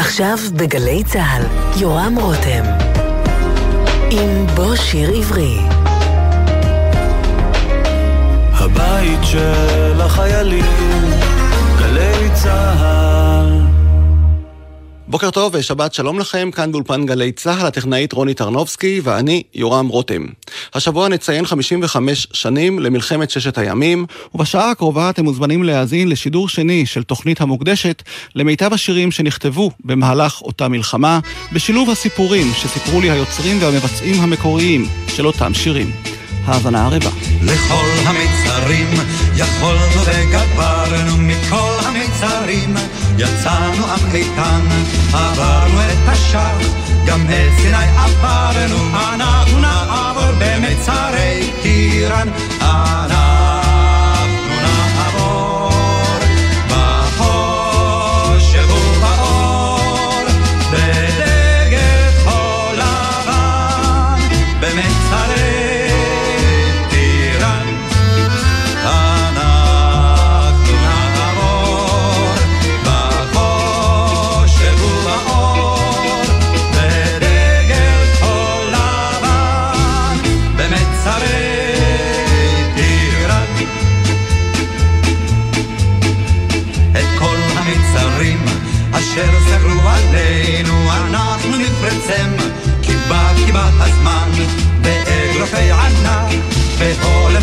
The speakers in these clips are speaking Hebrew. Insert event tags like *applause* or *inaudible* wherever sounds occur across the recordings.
עכשיו בגלי צה"ל, יורם רותם. עם בוא שיר עברי. הבית של החיילים, גלי צה"ל. בוקר טוב ושבת שלום לכם, כאן באולפן גלי צה"ל, הטכנאית רוני טרנובסקי ואני יורם רותם. השבוע נציין 55 שנים למלחמת ששת הימים, ובשעה הקרובה אתם מוזמנים להאזין לשידור שני של תוכנית המוקדשת למיטב השירים שנכתבו במהלך אותה מלחמה, בשילוב הסיפורים שסיפרו לי היוצרים והמבצעים המקוריים של אותם שירים. האזנה ערבה. לכל המצרים יכולנו וגברנו מכל המצרים יצאנו עם איתן עברנו את השח גם את סיני עברנו. אנחנו נעבור במצרי טירן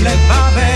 levar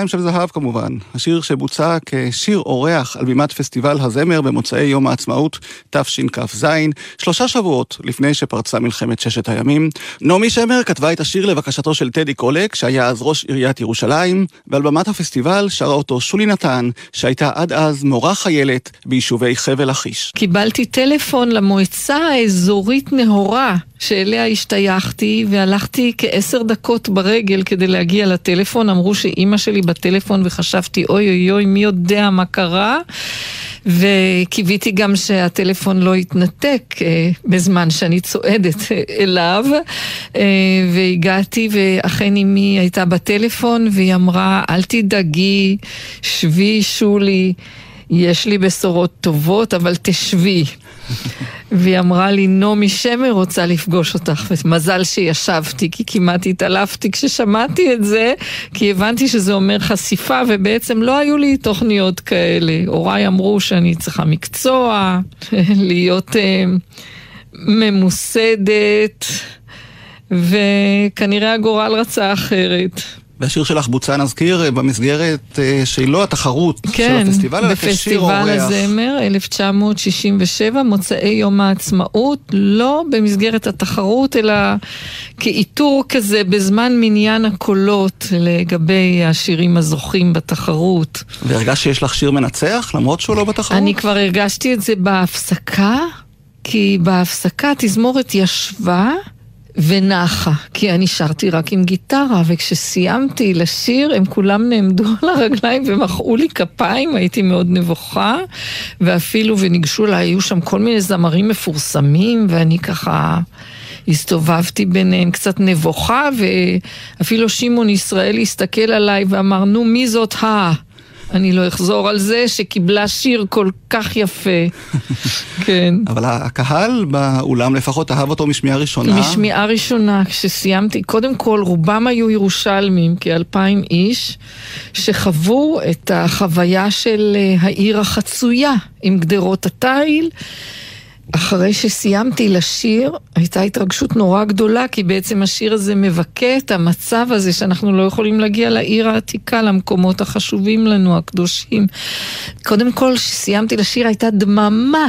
ירושלים של זהב כמובן, השיר שבוצע כשיר אורח על בימת פסטיבל הזמר במוצאי יום העצמאות תשכ"ז, שלושה שבועות לפני שפרצה מלחמת ששת הימים. נעמי שמר כתבה את השיר לבקשתו של טדי קולק, שהיה אז ראש עיריית ירושלים, ועל במת הפסטיבל שרה אותו שולי נתן, שהייתה עד אז מורה חיילת ביישובי חבל לכיש. קיבלתי טלפון למועצה האזורית נהורה, שאליה השתייכתי, והלכתי כעשר דקות ברגל כדי להגיע לטלפון. אמרו שאימא שלי בטלפון, וחשבתי, אוי אוי אוי, מי יודע מה קרה? וקיוויתי גם שהטלפון לא יתנתק אה, בזמן שאני צועדת אה, אליו. אה, והגעתי, ואכן אמי הייתה בטלפון, והיא אמרה, אל תדאגי, שבי שולי. יש לי בשורות טובות, אבל תשבי. והיא אמרה לי, נעמי שמר רוצה לפגוש אותך, ומזל שישבתי, כי כמעט התעלפתי כששמעתי את זה, כי הבנתי שזה אומר חשיפה, ובעצם לא היו לי תוכניות כאלה. הוריי אמרו שאני צריכה מקצוע, *laughs* להיות אה, ממוסדת, וכנראה הגורל רצה אחרת. והשיר שלך בוצע, נזכיר, במסגרת אה, שהיא לא התחרות כן, של הפסטיבל, אלא כשיר אורח. בפסטיבל הזמר, 1967, מוצאי יום העצמאות, לא במסגרת התחרות, אלא כאיתור כזה בזמן מניין הקולות לגבי השירים הזוכים בתחרות. והרגשת שיש לך שיר מנצח, למרות שהוא לא בתחרות? אני כבר הרגשתי את זה בהפסקה, כי בהפסקה התזמורת ישבה. ונחה, כי אני שרתי רק עם גיטרה, וכשסיימתי לשיר, הם כולם נעמדו על הרגליים ומחאו לי כפיים, הייתי מאוד נבוכה, ואפילו, וניגשו אליי, היו שם כל מיני זמרים מפורסמים, ואני ככה הסתובבתי ביניהם קצת נבוכה, ואפילו שמעון ישראל הסתכל עליי ואמר, נו, מי זאת ה... אני לא אחזור על זה, שקיבלה שיר כל כך יפה. *laughs* כן. אבל הקהל באולם לפחות אהב אותו משמיעה ראשונה. משמיעה ראשונה, כשסיימתי, קודם כל רובם היו ירושלמים, כאלפיים איש, שחוו את החוויה של אה, העיר החצויה עם גדרות התיל. אחרי שסיימתי לשיר, הייתה התרגשות נורא גדולה, כי בעצם השיר הזה מבכה את המצב הזה שאנחנו לא יכולים להגיע לעיר העתיקה, למקומות החשובים לנו, הקדושים. קודם כל, כשסיימתי לשיר הייתה דממה,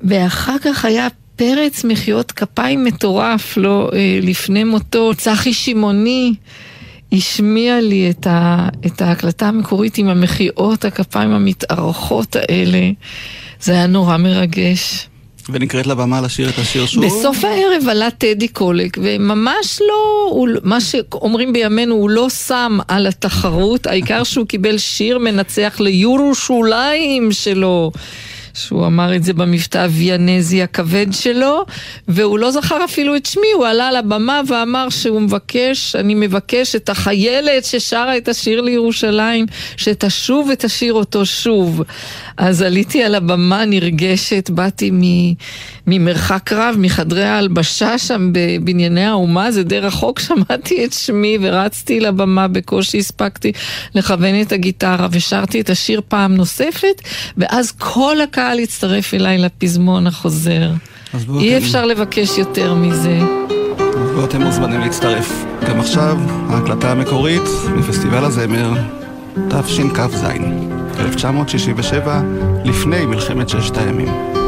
ואחר כך היה פרץ מחיאות כפיים מטורף, לא אה, לפני מותו. צחי שמעוני השמיע לי את, ה, את ההקלטה המקורית עם המחיאות הכפיים המתארכות האלה. זה היה נורא מרגש. ונקראת לבמה לשיר את השיר שוב? בסוף הערב עלה טדי קולק, וממש לא, הוא, מה שאומרים בימינו, הוא לא שם על התחרות, העיקר שהוא קיבל שיר מנצח ליורושלים שלו. שהוא אמר את זה במבטא הוויאנזי הכבד שלו, והוא לא זכר אפילו את שמי, הוא עלה לבמה ואמר שהוא מבקש, אני מבקש את החיילת ששרה את השיר לירושלים, שתשוב ותשיר אותו שוב. אז עליתי על הבמה נרגשת, באתי ממרחק רב, מחדרי ההלבשה שם בבנייני האומה, זה די רחוק, *laughs* שמעתי את שמי ורצתי לבמה, בקושי הספקתי לכוון את הגיטרה ושרתי את השיר פעם נוספת, ואז כל הקהל הצטרף אליי לפזמון החוזר. אי אפשר לבקש יותר מזה. ואתם מוזמנים להצטרף. גם עכשיו, ההקלטה המקורית מפסטיבל הזמר תשכ"ז. 1967, לפני מלחמת ששת הימים.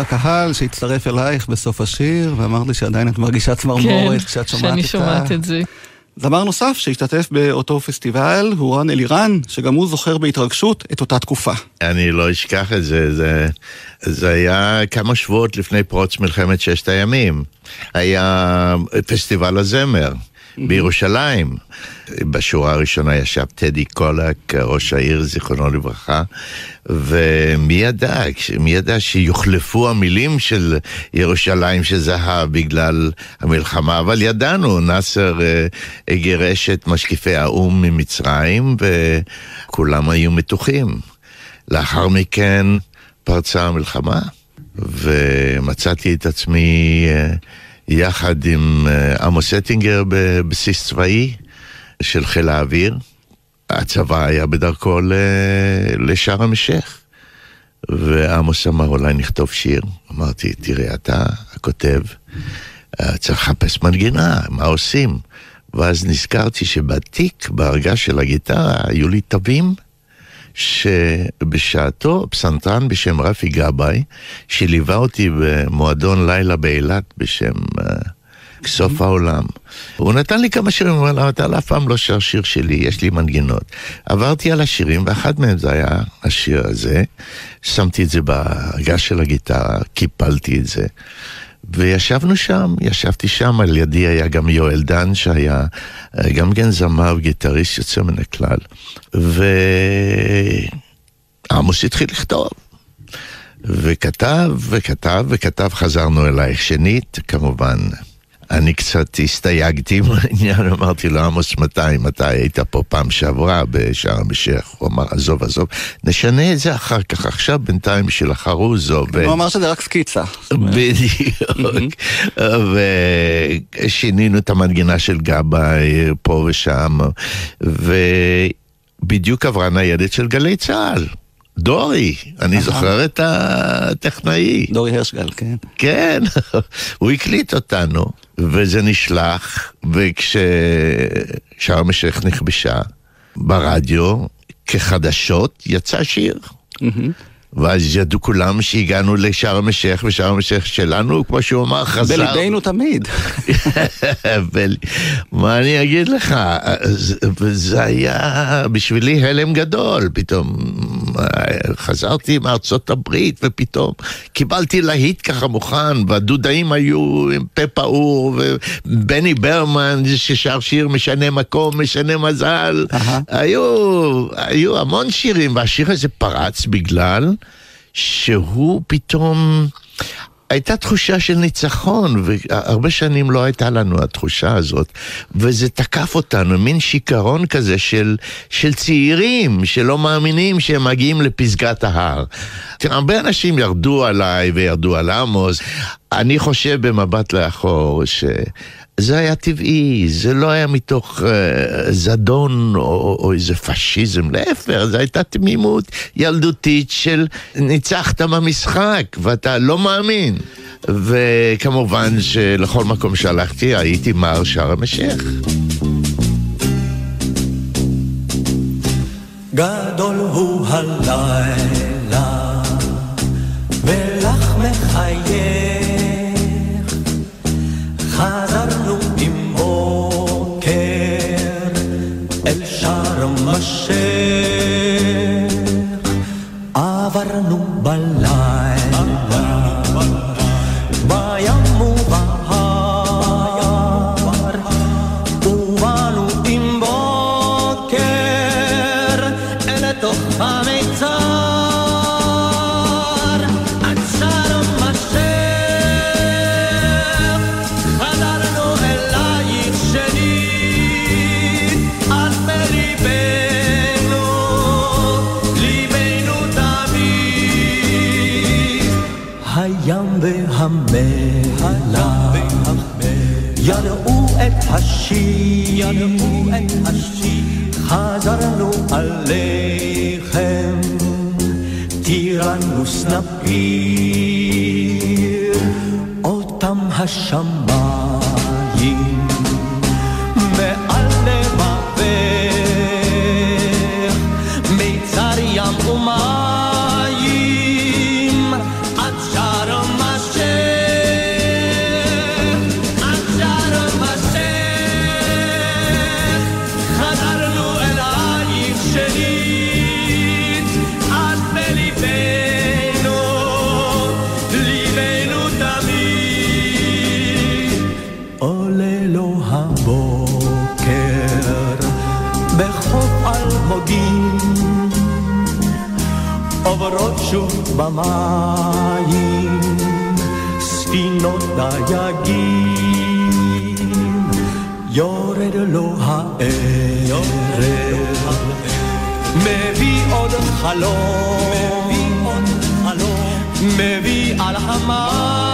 הקהל שהצטרף אלייך בסוף השיר, ואמרת לי שעדיין את מרגישה צמרמורת כן, כשאת שומעת כשאני את שומעת את זה. זמר נוסף שהשתתף באותו פסטיבל הוא רן אלירן, שגם הוא זוכר בהתרגשות את אותה תקופה. אני לא אשכח את זה, זה, זה היה כמה שבועות לפני פרוץ מלחמת ששת הימים. היה פסטיבל הזמר בירושלים. בשורה הראשונה ישב טדי קולק, ראש העיר, זיכרונו לברכה, ומי ידע, מי ידע שיוחלפו המילים של ירושלים של זהב בגלל המלחמה, אבל ידענו, נאסר אה, גירש את משקיפי האו"ם ממצרים, וכולם היו מתוחים. לאחר מכן פרצה המלחמה, ומצאתי את עצמי אה, יחד עם אה, עמוס אטינגר בבסיס צבאי של חיל האוויר. הצבא היה בדרכו ל- לשארם א-שייח. ועמוס אמר, אולי נכתוב שיר. אמרתי, תראה, אתה הכותב, אה, צריך לחפש מנגינה, מה עושים? ואז נזכרתי שבתיק, בארגז של הגיטרה, היו לי תווים שבשעתו פסנתרן בשם רפי גבאי, שליווה אותי במועדון לילה באילת בשם uh, סוף העולם. הוא נתן לי כמה שירים, הוא אמר, "למה אתה אף פעם לא שר שיר שלי, יש לי מנגינות. עברתי על השירים, ואחד מהם זה היה השיר הזה. שמתי את זה בארגז של הגיטרה, קיפלתי את זה. וישבנו שם, ישבתי שם, על ידי היה גם יואל דן שהיה אה, גם כן זמר וגיטריסט יוצא מן הכלל. ועמוס התחיל לכתוב. וכתב, וכתב, וכתב, חזרנו אלייך שנית, כמובן. אני קצת הסתייגתי מהעניין, אמרתי לו, עמוס, מתי, מתי היית פה פעם שעברה בשארם א-שייח? הוא אמר, עזוב, עזוב, נשנה את זה אחר כך, עכשיו בינתיים בשביל החרוזו. הוא אמר שזה רק סקיצה. בדיוק. ושינינו את המנגינה של גבאי פה ושם, ובדיוק עברה ניידת של גלי צה"ל. דורי, אני זוכר את הטכנאי. דורי הרשגל, כן. כן, *laughs* הוא הקליט אותנו, וזה נשלח, וכששארם א-שייח נכבשה ברדיו, כחדשות, יצא שיר. ואז ידעו כולם שהגענו לשארם א-שייח, ושארם א-שייח שלנו, כמו שהוא אמר, חזר. בליבנו תמיד. *laughs* מה אני אגיד לך, זה- היה בשבילי הלם גדול, פתאום אה, חזרתי מארצות הברית ופתאום קיבלתי להיט ככה מוכן, והדודאים היו עם פה פעור, ובני ברמן ששר שיר משנה מקום, משנה מזל. היו, היו המון שירים, והשיר הזה פרץ בגלל שהוא פתאום... הייתה תחושה של ניצחון, והרבה שנים לא הייתה לנו התחושה הזאת, וזה תקף אותנו, מין שיכרון כזה של, של צעירים שלא מאמינים שהם מגיעים לפסגת ההר. הרבה אנשים ירדו עליי וירדו על עמוס, אני חושב במבט לאחור ש... זה היה טבעי, זה לא היה מתוך אה, זדון או, או איזה פשיזם, להפך, זו הייתה תמימות ילדותית של ניצחת במשחק ואתה לא מאמין. וכמובן שלכל מקום שהלכתי הייתי מר שארם א-שייח. גדול הוא הלילה, א-שייח. עברנו בלילה, ידעו את השיר, חזרנו עליכם, טירנוס נפיר, אותם השמיים, במים, ספינות דייגים, יורד לו הערב, מביא עוד חלום, מביא על המים,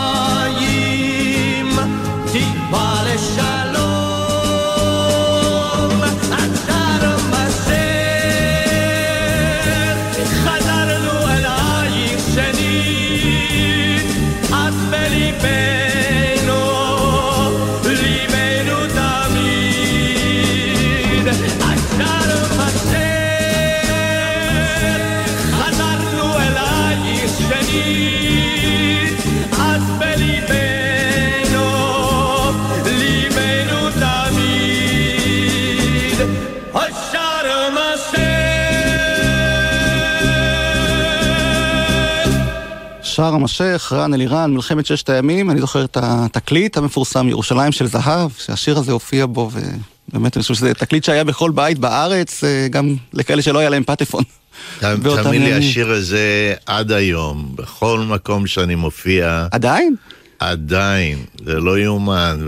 שער המשך, רן אלירן, מלחמת ששת הימים, אני זוכר את התקליט המפורסם, ירושלים של זהב, שהשיר הזה הופיע בו, ובאמת אני חושב שזה תקליט שהיה בכל בית בארץ, אה, גם לכאלה שלא היה להם פטפון. *laughs* תאמין לי. השיר הזה עד היום, בכל מקום שאני מופיע, עדיין? עדיין, זה לא יאומן,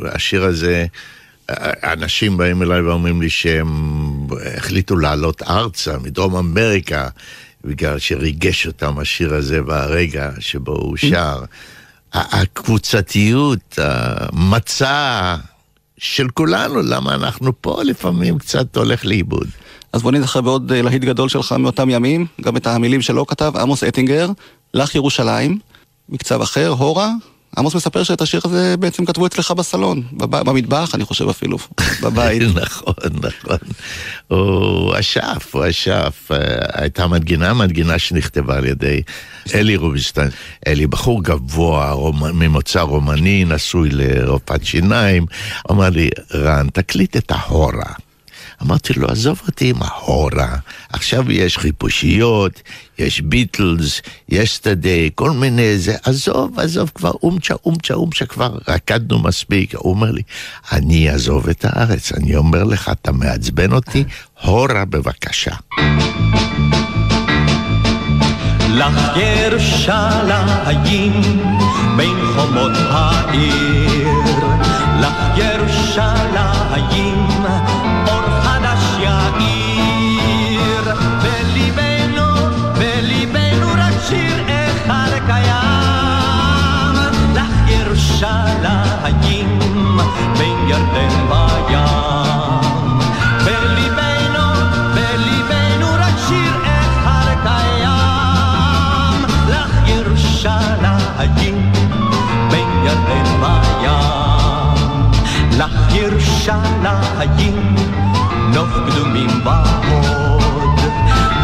והשיר הזה, אנשים באים אליי ואומרים לי שהם החליטו לעלות ארצה מדרום אמריקה, בגלל שריגש אותם השיר הזה והרגע שבו הוא שר. הקבוצתיות, המצע של כולנו, למה אנחנו פה לפעמים קצת הולך לאיבוד. אז בוא נזכר בעוד אה, להיט גדול שלך מאותם ימים, גם את המילים שלו כתב עמוס אטינגר, לך ירושלים, מקצב אחר, הורה. עמוס מספר שאת השיר הזה בעצם כתבו אצלך בסלון, בב- במטבח, אני חושב אפילו, *laughs* בבית. נכון, נכון. הוא אשף, הוא אשף. הייתה מנגינה, מנגינה שנכתבה על ידי אלי רובינשטיין. אלי בחור גבוה, רומ- ממוצא רומני, נשוי לרופאת שיניים. אמר לי, רן, תקליט את ההורה. אמרתי לו, עזוב אותי עם ההורה. עכשיו יש חיפושיות, יש ביטלס, יש שדה, כל מיני זה. עזוב, עזוב, כבר אומצ'ה, אומצ'ה, אומצ'ה, כבר רקדנו מספיק. הוא אומר לי, אני אעזוב את הארץ. אני אומר לך, אתה מעצבן אותי, הורה בבקשה. לך ירושלים בין חומות העיר, לך ירושלים בין ירדן בים, בליבנו, בליבנו רק שיר אחד קיים, לך ירושלים בין ירדן בים, לך ירושלים נוף קדומים בהוד,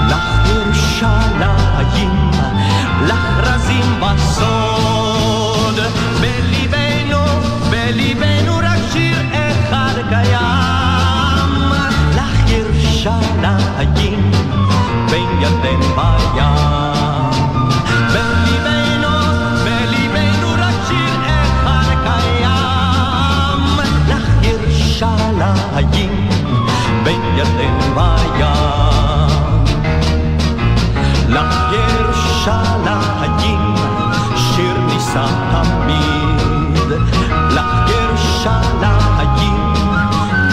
לך ירושלים, לך רזים בסוד, בליבנו רק שיר אחד קיים, לך ירושלים בין ירדן בים. בליבנו, בליבנו רק שיר אחד קיים, לך ירושלים בין ירדן בים. לך ירושלים שיר נישא תמיד, לך ירושלים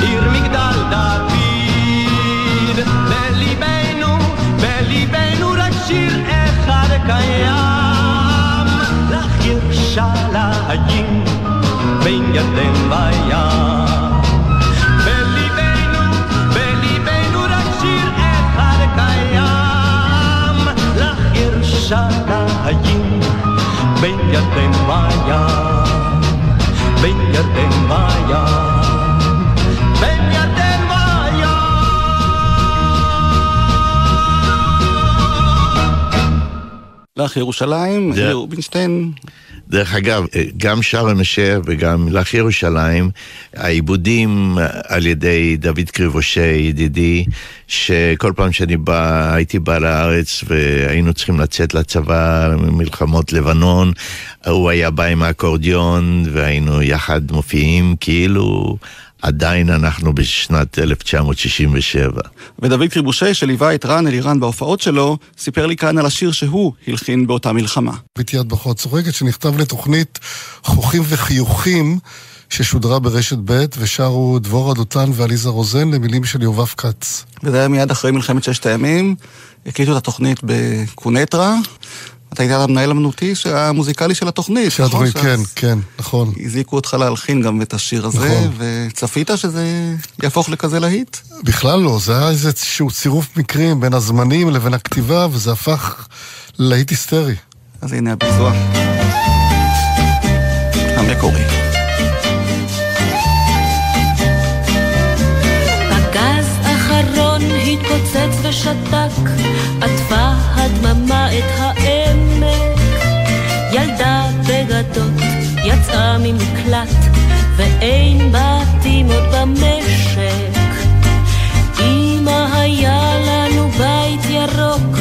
עיר מגדל דוד. בליבנו, בליבנו רק שיר אחד קיים, לך ירושלים בין ירדן לך ירושלים בין ירדן בין ירדן בים, בין ירדן לך ירושלים, זה- אלי רובינשטיין, דרך אגב, גם שארם א-שייח וגם לך ירושלים, העיבודים על ידי דוד קריבושה, ידידי, שכל פעם שאני בא, הייתי בא לארץ והיינו צריכים לצאת לצבא, מלחמות לבנון, הוא היה בא עם האקורדיון והיינו יחד מופיעים, כאילו עדיין אנחנו בשנת 1967. ודוד קריבושי, שליווה את רן אלירן בהופעות שלו, סיפר לי כאן על השיר שהוא הלחין באותה מלחמה. ביתי יד בחורה צוחקת, שנכתב לתוכנית חוכים וחיוכים, ששודרה ברשת ב', ושרו דבורה דותן ועליזה רוזן למילים של יובב כץ. וזה היה מיד אחרי מלחמת ששת הימים, הקליטו את התוכנית בקונטרה. אתה היית המנהל אמנותי המוזיקלי של התוכנית, של נכון? התוכנית, כן, כן, נכון. הזעיקו אותך להלחין גם את השיר הזה, נכון. וצפית שזה יהפוך לכזה להיט? בכלל לא, זה היה איזשהו צירוף מקרים בין הזמנים לבין הכתיבה, וזה הפך ללהיט היסטרי. אז הנה הביצוע. המקורי. פגז אחרון התפוצץ ושתק, יצאה ממקלט, ואין בתים עוד במשק. אמא היה לנו בית ירוק,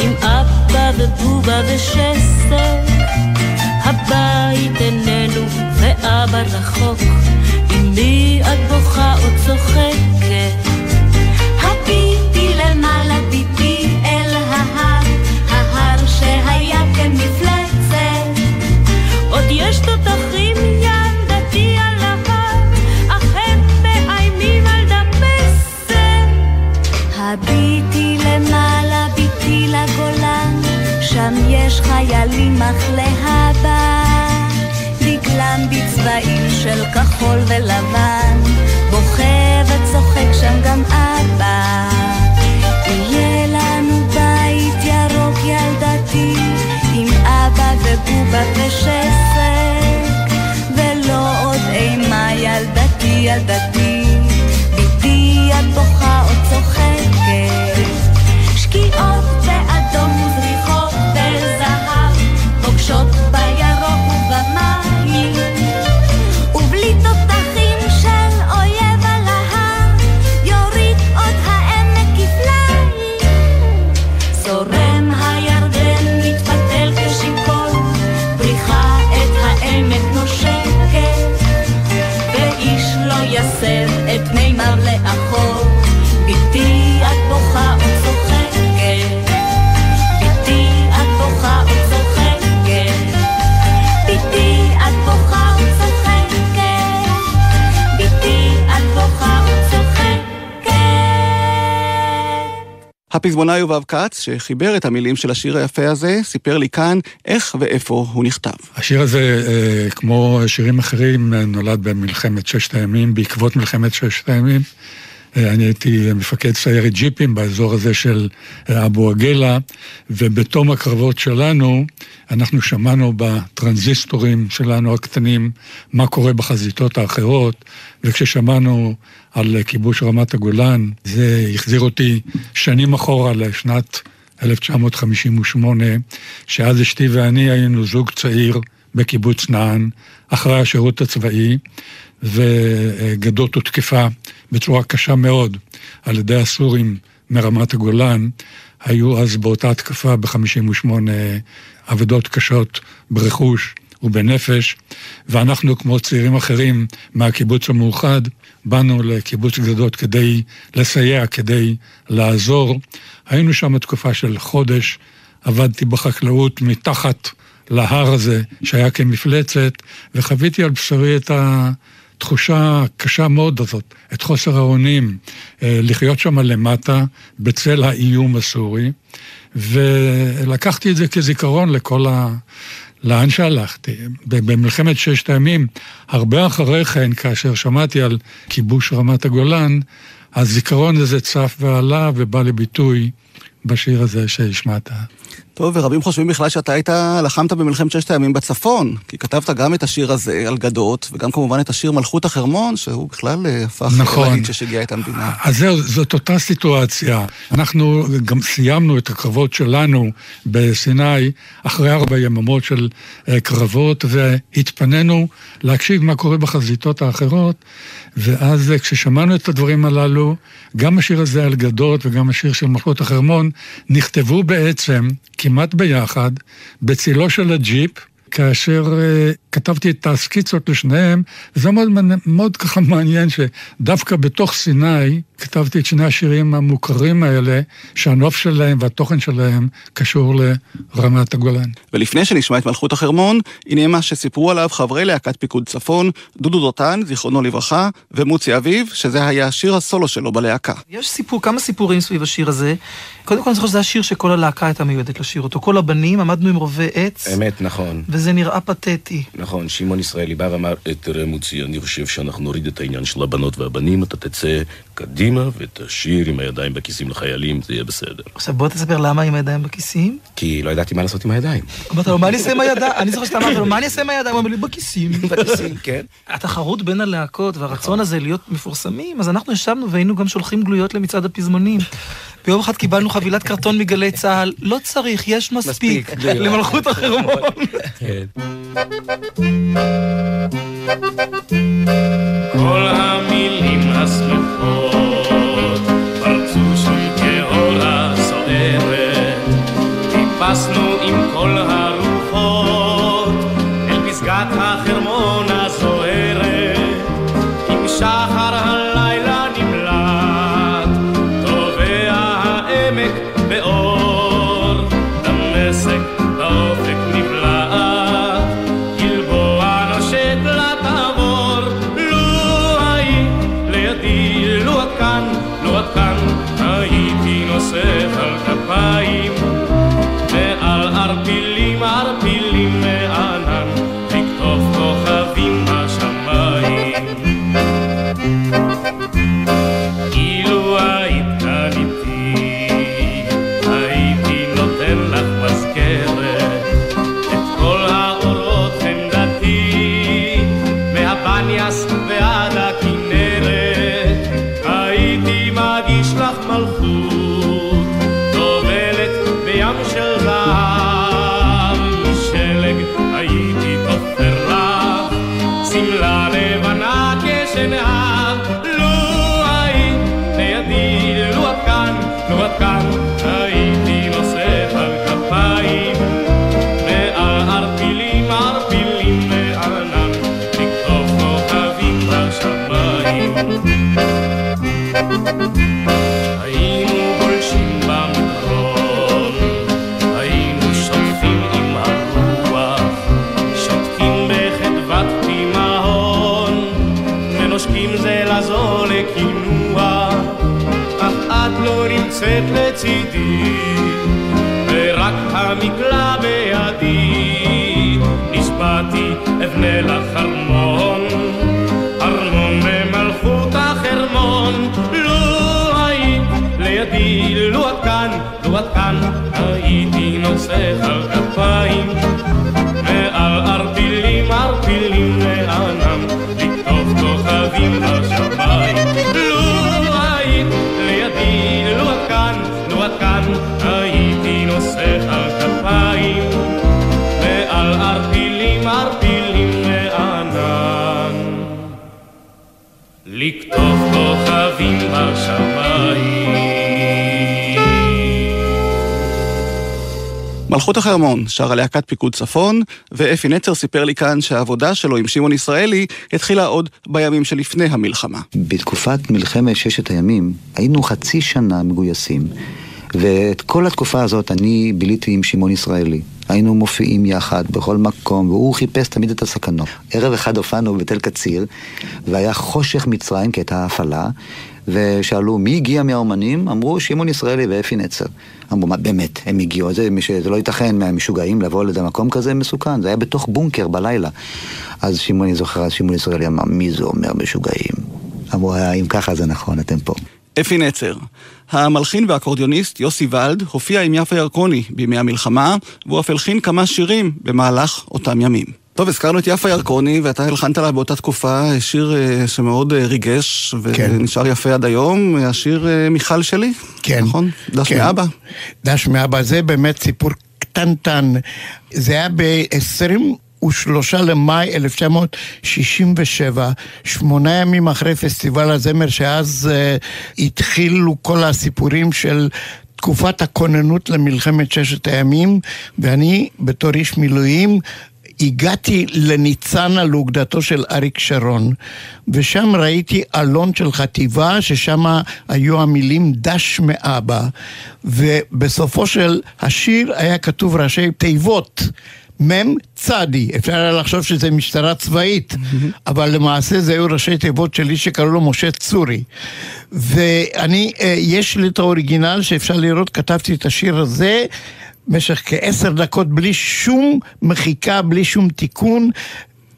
עם אבא ובובה ושסק. הבית איננו ואבא רחוק, עם מי את בוכה או צוחקת? יובב כץ, שחיבר את המילים של השיר היפה הזה, סיפר לי כאן איך ואיפה הוא נכתב. השיר הזה, אה, כמו שירים אחרים, נולד במלחמת ששת הימים, בעקבות מלחמת ששת הימים. אה, אני הייתי מפקד סיירת ג'יפים באזור הזה של אה, אבו עגלה, ובתום הקרבות שלנו, אנחנו שמענו בטרנזיסטורים שלנו הקטנים מה קורה בחזיתות האחרות, וכששמענו על כיבוש רמת הגולן, זה החזיר אותי שנים אחורה לשנת 1958, שאז אשתי ואני היינו זוג צעיר בקיבוץ נען, אחרי השירות הצבאי, וגדות הותקפה בצורה קשה מאוד על ידי הסורים מרמת הגולן. היו אז באותה התקפה ב-58 אבדות קשות ברכוש ובנפש, ואנחנו, כמו צעירים אחרים מהקיבוץ המאוחד, באנו לקיבוץ גדות כדי לסייע, כדי לעזור. היינו שם תקופה של חודש, עבדתי בחקלאות מתחת להר הזה שהיה כמפלצת, וחוויתי על בשרי את התחושה הקשה מאוד הזאת, את חוסר האונים, אה, לחיות שם למטה בצל האיום הסורי, ולקחתי את זה כזיכרון לכל ה... לאן שהלכתי. במלחמת ששת הימים, הרבה אחרי כן, כאשר שמעתי על כיבוש רמת הגולן, הזיכרון הזה צף ועלה ובא לביטוי בשיר הזה שהשמעת. טוב, ורבים חושבים בכלל שאתה היית, לחמת במלחמת ששת הימים בצפון, כי כתבת גם את השיר הזה על גדות, וגם כמובן את השיר מלכות החרמון, שהוא בכלל אה, הפך נכון. להיט ששיגע את המדינה. אז זהו, זאת אותה סיטואציה. אנחנו גם סיימנו את הקרבות שלנו בסיני אחרי ארבע יממות של אה, קרבות, והתפנינו להקשיב מה קורה בחזיתות האחרות, ואז אה, כששמענו את הדברים הללו, גם השיר הזה על גדות וגם השיר של מלכות החרמון, נכתבו בעצם כמעט ביחד, בצילו של הג'יפ, כאשר אה, כתבתי את הסקיצות לשניהם, זה מאוד, מאוד ככה מעניין שדווקא בתוך סיני כתבתי את שני השירים המוכרים האלה, שהנוף שלהם והתוכן שלהם קשור לרמת הגולן. ולפני שנשמע את מלכות החרמון, הנה מה שסיפרו עליו חברי להקת פיקוד צפון, דודו דותן, זיכרונו לברכה, ומוצי אביב, שזה היה השיר הסולו שלו בלהקה. יש סיפור, כמה סיפורים סביב השיר הזה. קודם כל אני זוכר שזה השיר שכל הלהקה הייתה מיועדת לשיר אותו. כל הבנים, עמדנו עם רובי עץ. אמת, נכון. וזה נראה פתטי. נכון, שמעון ישראלי בא ואמר, תראה מוצי, אני חושב שאנחנו נוריד את העניין של הבנות והבנים, אתה תצא קדימה ותשאיר עם הידיים בכיסים לחיילים, זה יהיה בסדר. עכשיו בוא תספר למה עם הידיים בכיסים. כי לא ידעתי מה לעשות עם הידיים. אמרת לו, מה אני אעשה עם הידיים? אני זוכר שאתה אמרת לו, מה אני אעשה עם הידיים? הוא אמר לי, בכיסים. בכיסים, כן. התחרות בין הלהקות והרצון הזה להיות מפורסמים, אז אנחנו ישבנו והיינו גם שולחים גלויות למצעד הפזמונים. ביום אחד קיבלנו חבילת קרטון מגלי צה"ל, לא צריך, יש מספיק, למלכות החרמון. כל המילים השמחות פרצו שוב כאורה סוערת. טיפסנו עם כל הרוחות מלכות החרמון, שרה להקת פיקוד צפון, ואפי נצר סיפר לי כאן שהעבודה שלו עם שמעון ישראלי התחילה עוד בימים שלפני המלחמה. בתקופת מלחמת ששת הימים היינו חצי שנה מגויסים, ואת כל התקופה הזאת אני ביליתי עם שמעון ישראלי. היינו מופיעים יחד בכל מקום, והוא חיפש תמיד את הסכנות. ערב אחד הופענו בתל קציר, והיה חושך מצרים, כי הייתה הפעלה, ושאלו מי הגיע מהאומנים? אמרו שמעון ישראלי ואפי נצר. אמרו, מה באמת, הם הגיעו, זה, זה לא ייתכן מהמשוגעים לבוא לאיזה מקום כזה מסוכן, זה היה בתוך בונקר בלילה. אז שמעון, זוכר, אז שמעון ישראלי אמר, מי זה אומר משוגעים? אמרו, אם ככה זה נכון, אתם פה. אפי נצר. המלחין והאקורדיוניסט יוסי ולד הופיע עם יפה ירקוני בימי המלחמה, והוא אף הלחין כמה שירים במהלך אותם ימים. טוב, הזכרנו את יפה ירקוני, ואתה הלחנת לה באותה תקופה שיר אה, שמאוד אה, ריגש, ונשאר כן. יפה עד היום, השיר אה, מיכל שלי. כן. נכון? דש כן. מאבא. דש מאבא, זה באמת סיפור קטנטן. זה היה ב-20... ושלושה למאי 1967, שמונה ימים אחרי פסטיבל הזמר, שאז uh, התחילו כל הסיפורים של תקופת הכוננות למלחמת ששת הימים, ואני בתור איש מילואים הגעתי לניצנה לאוגדתו של אריק שרון, ושם ראיתי אלון של חטיבה, ששם היו המילים דש מאבא, ובסופו של השיר היה כתוב ראשי תיבות. מ"ם צדי, אפשר היה לחשוב שזה משטרה צבאית, אבל למעשה זה היו ראשי תיבות של איש שקראו לו משה צורי. ואני, אה, יש לי את האוריגינל שאפשר לראות, כתבתי את השיר הזה. במשך כעשר דקות בלי שום מחיקה, בלי שום תיקון,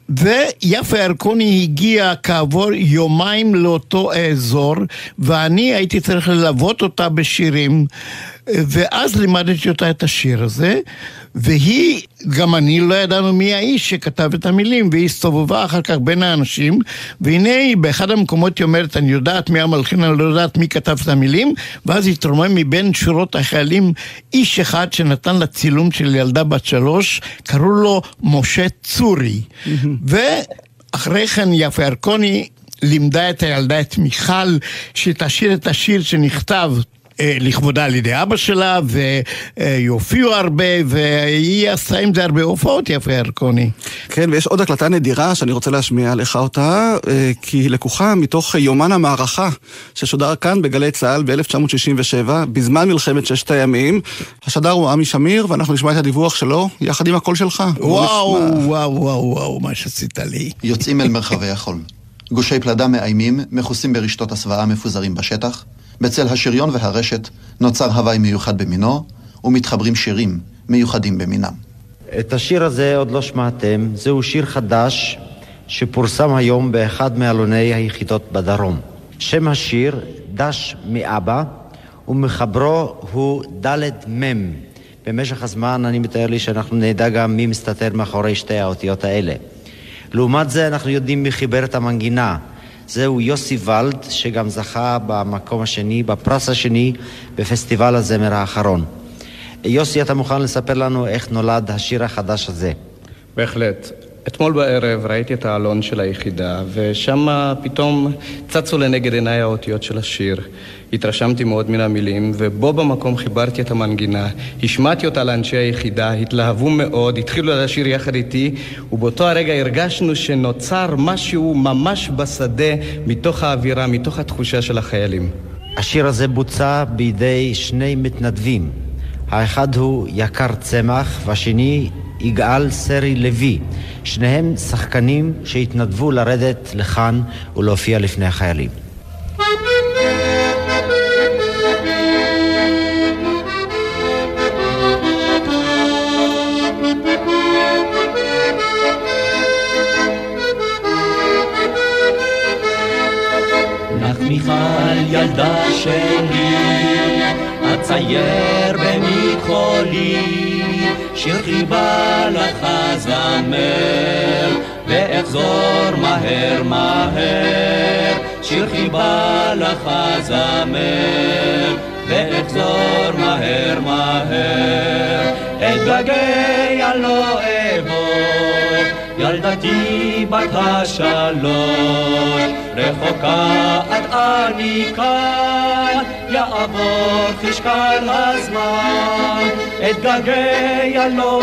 ויפה ירקוני הגיעה כעבור יומיים לאותו אזור, ואני הייתי צריך ללוות אותה בשירים, ואז לימדתי אותה את השיר הזה, והיא, גם אני לא ידענו מי האיש שכתב את המילים, והיא הסתובבה אחר כך בין האנשים, והנה היא באחד המקומות היא אומרת, אני יודעת מי המלחין, אני לא יודעת מי כתב את המילים, ואז התרומם מבין שורות החיילים איש אחד שנתן לה צילום של ילדה בת שלוש, קראו לו משה צורי. ואחרי כן יפה ירקוני לימדה את הילדה, את מיכל, שתשאיר את השיר שנכתב לכבודה על ידי אבא שלה, ויופיעו הרבה, והיא עשתה עם זה הרבה הופעות, יפה ירקוני. כן, ויש עוד הקלטה נדירה שאני רוצה להשמיע לך אותה, אה, כי היא לקוחה מתוך יומן המערכה, ששודר כאן בגלי צה"ל ב-1967, בזמן מלחמת ששת הימים. השדר הוא עמי שמיר, ואנחנו נשמע את הדיווח שלו, יחד עם הקול שלך. וואו, וואו, וואו, וואו, מה שעשית לי. יוצאים אל מרחבי החול. גושי פלדה מאיימים, מכוסים ברשתות הסוואה מפוזרים בשטח. בצל השריון והרשת נוצר הוואי מיוחד במינו, ומתחברים שירים מיוחדים במינם. את השיר הזה עוד לא שמעתם, זהו שיר חדש שפורסם היום באחד מעלוני היחידות בדרום. שם השיר, דש מאבא, ומחברו הוא ד' מ'. במשך הזמן אני מתאר לי שאנחנו נדע גם מי מסתתר מאחורי שתי האותיות האלה. לעומת זה אנחנו יודעים מי חיבר את המנגינה. זהו יוסי ולד, שגם זכה במקום השני, בפרס השני, בפסטיבל הזמר האחרון. יוסי, אתה מוכן לספר לנו איך נולד השיר החדש הזה? בהחלט. אתמול בערב ראיתי את העלון של היחידה, ושם פתאום צצו לנגד עיניי האותיות של השיר. התרשמתי מאוד מן המילים, ובו במקום חיברתי את המנגינה, השמעתי אותה לאנשי היחידה, התלהבו מאוד, התחילו לשיר יחד איתי, ובאותו הרגע הרגשנו שנוצר משהו ממש בשדה, מתוך האווירה, מתוך התחושה של החיילים. השיר הזה בוצע בידי שני מתנדבים. האחד הוא יקר צמח, והשני יגאל סרי לוי. שניהם שחקנים שהתנדבו לרדת לכאן ולהופיע לפני החיילים. מיכל ילדה שלי, אצייר במכחולי, שיר חיבה לך זמר, ואחזור מהר מהר, שיר חיבה לך זמר, ואחזור מהר מהר, אתגעגע לא אבוא, ילדתי בת השלוש, רחוקה עד אני כאן, יעבור חשקל הזמן, אתגעגע לא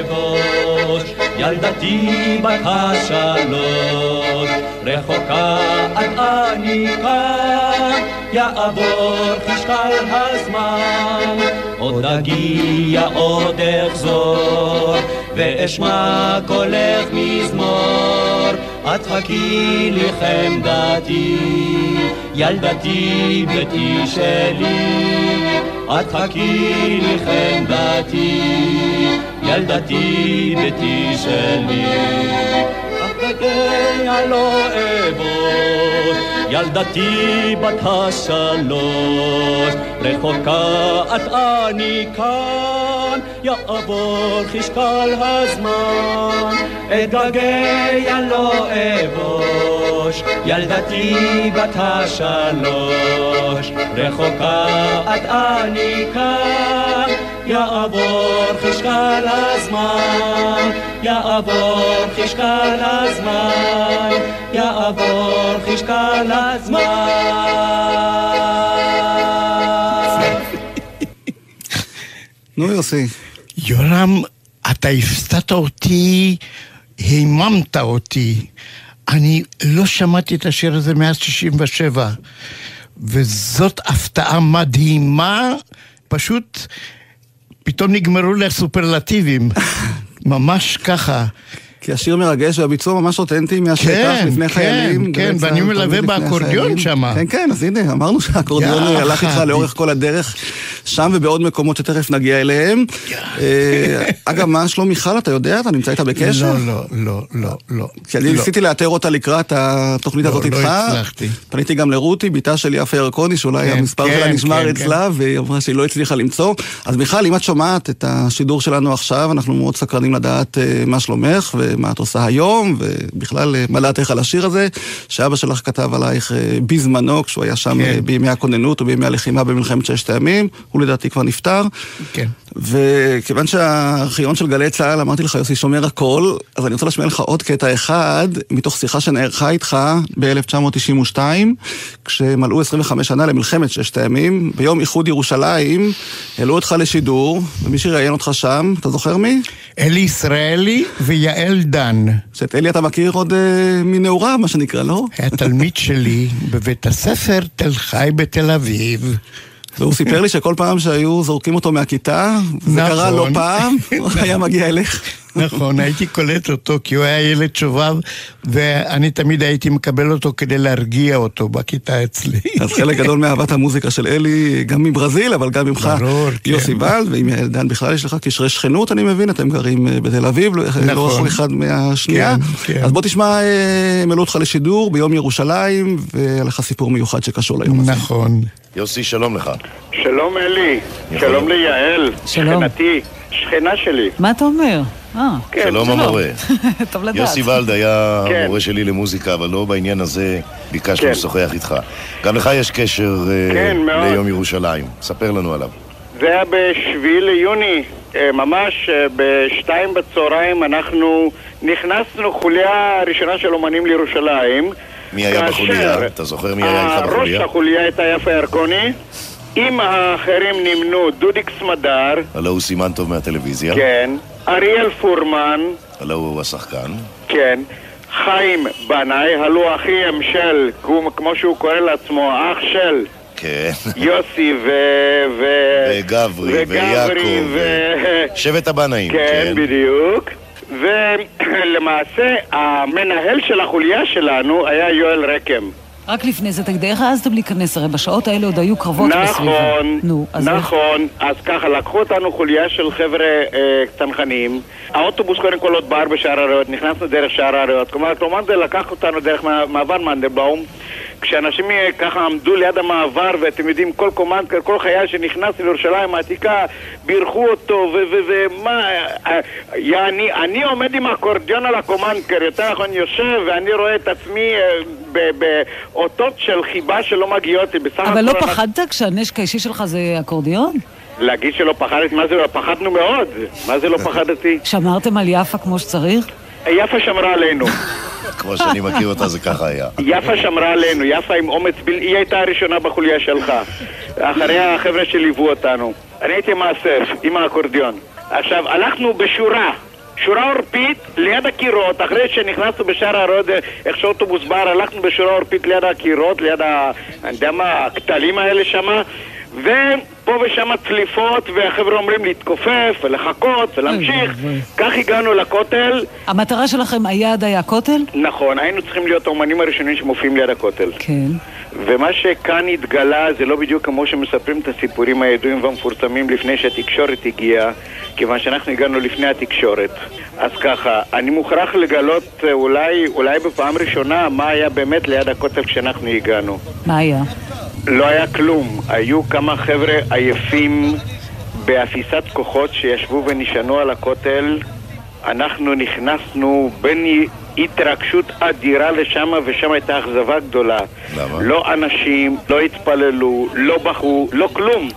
אבוש, ילדתי בת השלוש, רחוקה עד אני כאן, יעבור חשקל הזמן, עוד אגיע עוד אחזור, ואשמע קולך מזמור, את חכי לי חמדתי, ילדתי ביתי שלי, את חכי לי חמדתי, ילדתי ביתי שלי. אתגעגע לא אבוש, ילדתי בת השלוש, רחוקה את אני כאן, יעבור חשקל הזמן, אתגעגע לא אבוש, ילדתי בת השלוש, רחוקה את אני כאן, יעבור חשקל הזמן, יעבור חשקל הזמן, יעבור חשקל הזמן. נו יוסי. יורם, אתה הפתעת אותי, היממת אותי. אני לא שמעתי את השיר הזה מאז 67, וזאת הפתעה מדהימה, פשוט פתאום נגמרו לי הסופרלטיבים. *laughs* ממש ככה. כי השיר מרגש והביצוע ממש אותנטי מהשטח, כן, לפני כן, חיילים. כן, צה"ל ואני מלווה באקורדיון. שמה. כן, כן, אז הנה, אמרנו שהאקורדיון הלך איתך. לאורך כל הדרך, שם ובעוד מקומות שתכף נגיע אליהם. אה, אגב, מה שלום מיכל, אתה יודע? אתה נמצא איתה בקשר? לא, לא, לא, לא, לא. כי אני לא. ניסיתי לאתר אותה לקראת התוכנית לא, הזאת לא איתך. הצלחתי. פניתי גם לרותי, בתה של יפה ירקוני, שאולי כן, המספר כן, שלה נשמר כן, אצלה, והיא אמרה שהיא לא הצליחה למצוא. אז מיכל, אם את שומעת את השידור שלנו עכשיו, אנחנו מאוד סקרנים לדעת אה, מה שלומך, ומה את עושה היום, ובכלל, אה, מה דעתך על השיר הזה, שאבא שלך כתב עלייך אה, בזמנו, כשהוא היה שם כן. אה, בימי הכוננות ובימי הלחימה במלחמת ששת הימים, הוא לדעתי כבר נפטר. כן. וכיוון שהארכיון של גלי צה"ל, אמרתי לך, יוסי שומר הכל, אז אני רוצה להשמיע לך עוד קטע אחד, מתוך שיחה שנערכה איתך ב-1992, כשמלאו 25 שנה למלחמת ששת הימים, ביום איחוד ירושלים, העלו אותך לשידור, ומי שראיין אותך שם, אתה זוכר מי? אלי ישראלי ויעל דן. שאת אלי אתה מכיר עוד אה, מנעוריו, מה שנקרא, לא? היה תלמיד שלי בבית הספר תל חי בתל אביב. והוא סיפר לי שכל פעם שהיו זורקים אותו מהכיתה, זה נכון. קרה לא פעם, *laughs* הוא היה מגיע אליך. נכון, הייתי קולט אותו כי הוא היה ילד שובב, ואני תמיד הייתי מקבל אותו כדי להרגיע אותו בכיתה אצלי. אז חלק גדול מאהבת המוזיקה של אלי, גם מברזיל, אבל גם ממך, ברור, כן. יוסי ולד, ועם יעל דן בכלל יש לך קשרי שכנות, אני מבין, אתם גרים אה, בתל אביב, לא- לא רחוק אחד מהשנייה. כן, כן. אז בוא תשמע, אה, הם העלו אותך לשידור ביום ירושלים, והיה לך סיפור מיוחד שקשור ליום הזה. נכון. יוסי, שלום לך. שלום אלי, שלום ליעל, שכנתי, שכנה שלי. מה אתה אומר? אה, שלום המורה. *laughs* טוב לדעת. יוסי ולד היה כן. המורה שלי למוזיקה, אבל לא בעניין הזה ביקשנו כן. לשוחח איתך. גם לך יש קשר אה, כן, מאוד. ליום ירושלים. ספר לנו עליו. זה היה בשביעי ליוני, אה, ממש בשתיים בצהריים אנחנו נכנסנו חוליה ראשונה של אומנים לירושלים. מי היה כאשר בחוליה? אתה זוכר מי היה איתך ראש בחוליה? החוליה הייתה יפה ירקוני, עם האחרים נמנו דודיק סמדר, הלו הוא סימן טוב מהטלוויזיה. כן, אריאל פורמן, הלו הוא השחקן. כן, חיים בנאי, הלוא אחיהם של, כמו- כמו שהוא קורא לעצמו, אח של כן. יוסי ו... ו... וגברי, וגברי ויעקב, ו... שבט הבנאים, כן, כן. בדיוק. ולמעשה, *clears throat* המנהל של החוליה שלנו היה יואל רקם. רק לפני זה, תגיד, איך העזתם להיכנס? הרי בשעות האלה עוד היו קרבות בסביבה. נכון, נו, אז איך? נכון. אז ככה, לקחו אותנו חוליה של חבר'ה אה, צנחנים. האוטובוס קודם כל עוד בער בשער הריאות, נכנסנו דרך שער הריאות. כלומר, קומנדל לקח אותנו דרך מע- מעבר מנדלבאום. כשאנשים אה, ככה עמדו ליד המעבר, ואתם יודעים, כל קומנדקר, כל חייל שנכנס לירושלים העתיקה, בירכו אותו, ומה... אה, אה, אני, אני עומד עם האקורדיון על הקומנדקר, יותר נכון יושב, ואני רואה את עצמי ב- באותות של חיבה שלא מגיעות לי. בסך אבל לא פחדת כשהנשק האישי שלך זה אקורדיון? להגיד שלא פחדתי, מה זה לא? פחדנו מאוד. מה זה לא *laughs* פחדתי? שמרתם על יפה כמו שצריך? יפה שמרה עלינו. *laughs* כמו שאני מכיר אותה זה ככה היה. יפה שמרה עלינו, יפה עם אומץ בל... היא הייתה הראשונה בחוליה שלך. אחריה החבר'ה שליוו אותנו. אני הייתי מאסף עם האקורדיון. עכשיו, הלכנו בשורה. שורה עורפית ליד הקירות, אחרי שנכנסנו בשער הרוד, איך שאוטובוס בר, הלכנו בשורה עורפית ליד הקירות, ליד ה... אני יודע מה, הכתלים האלה שמה, ופה ושם צליפות, והחבר'ה אומרים להתכופף ולחכות ולהמשיך. כך הגענו לכותל. המטרה שלכם, היעד היה הכותל? נכון, היינו צריכים להיות האומנים הראשונים שמופיעים ליד הכותל. כן. ומה שכאן התגלה זה לא בדיוק כמו שמספרים את הסיפורים הידועים והמפורסמים לפני שהתקשורת הגיעה, כיוון שאנחנו הגענו לפני התקשורת. אז ככה, אני מוכרח לגלות אה, אולי, אולי בפעם ראשונה מה היה באמת ליד הכותל כשאנחנו הגענו. מה היה? לא היה כלום. היו כמה חבר'ה עייפים באפיסת כוחות שישבו ונשענו על הכותל. אנחנו נכנסנו בין התרגשות אדירה לשם, ושם הייתה אכזבה גדולה. למה? לא אנשים, לא התפללו, לא בכו, לא כלום.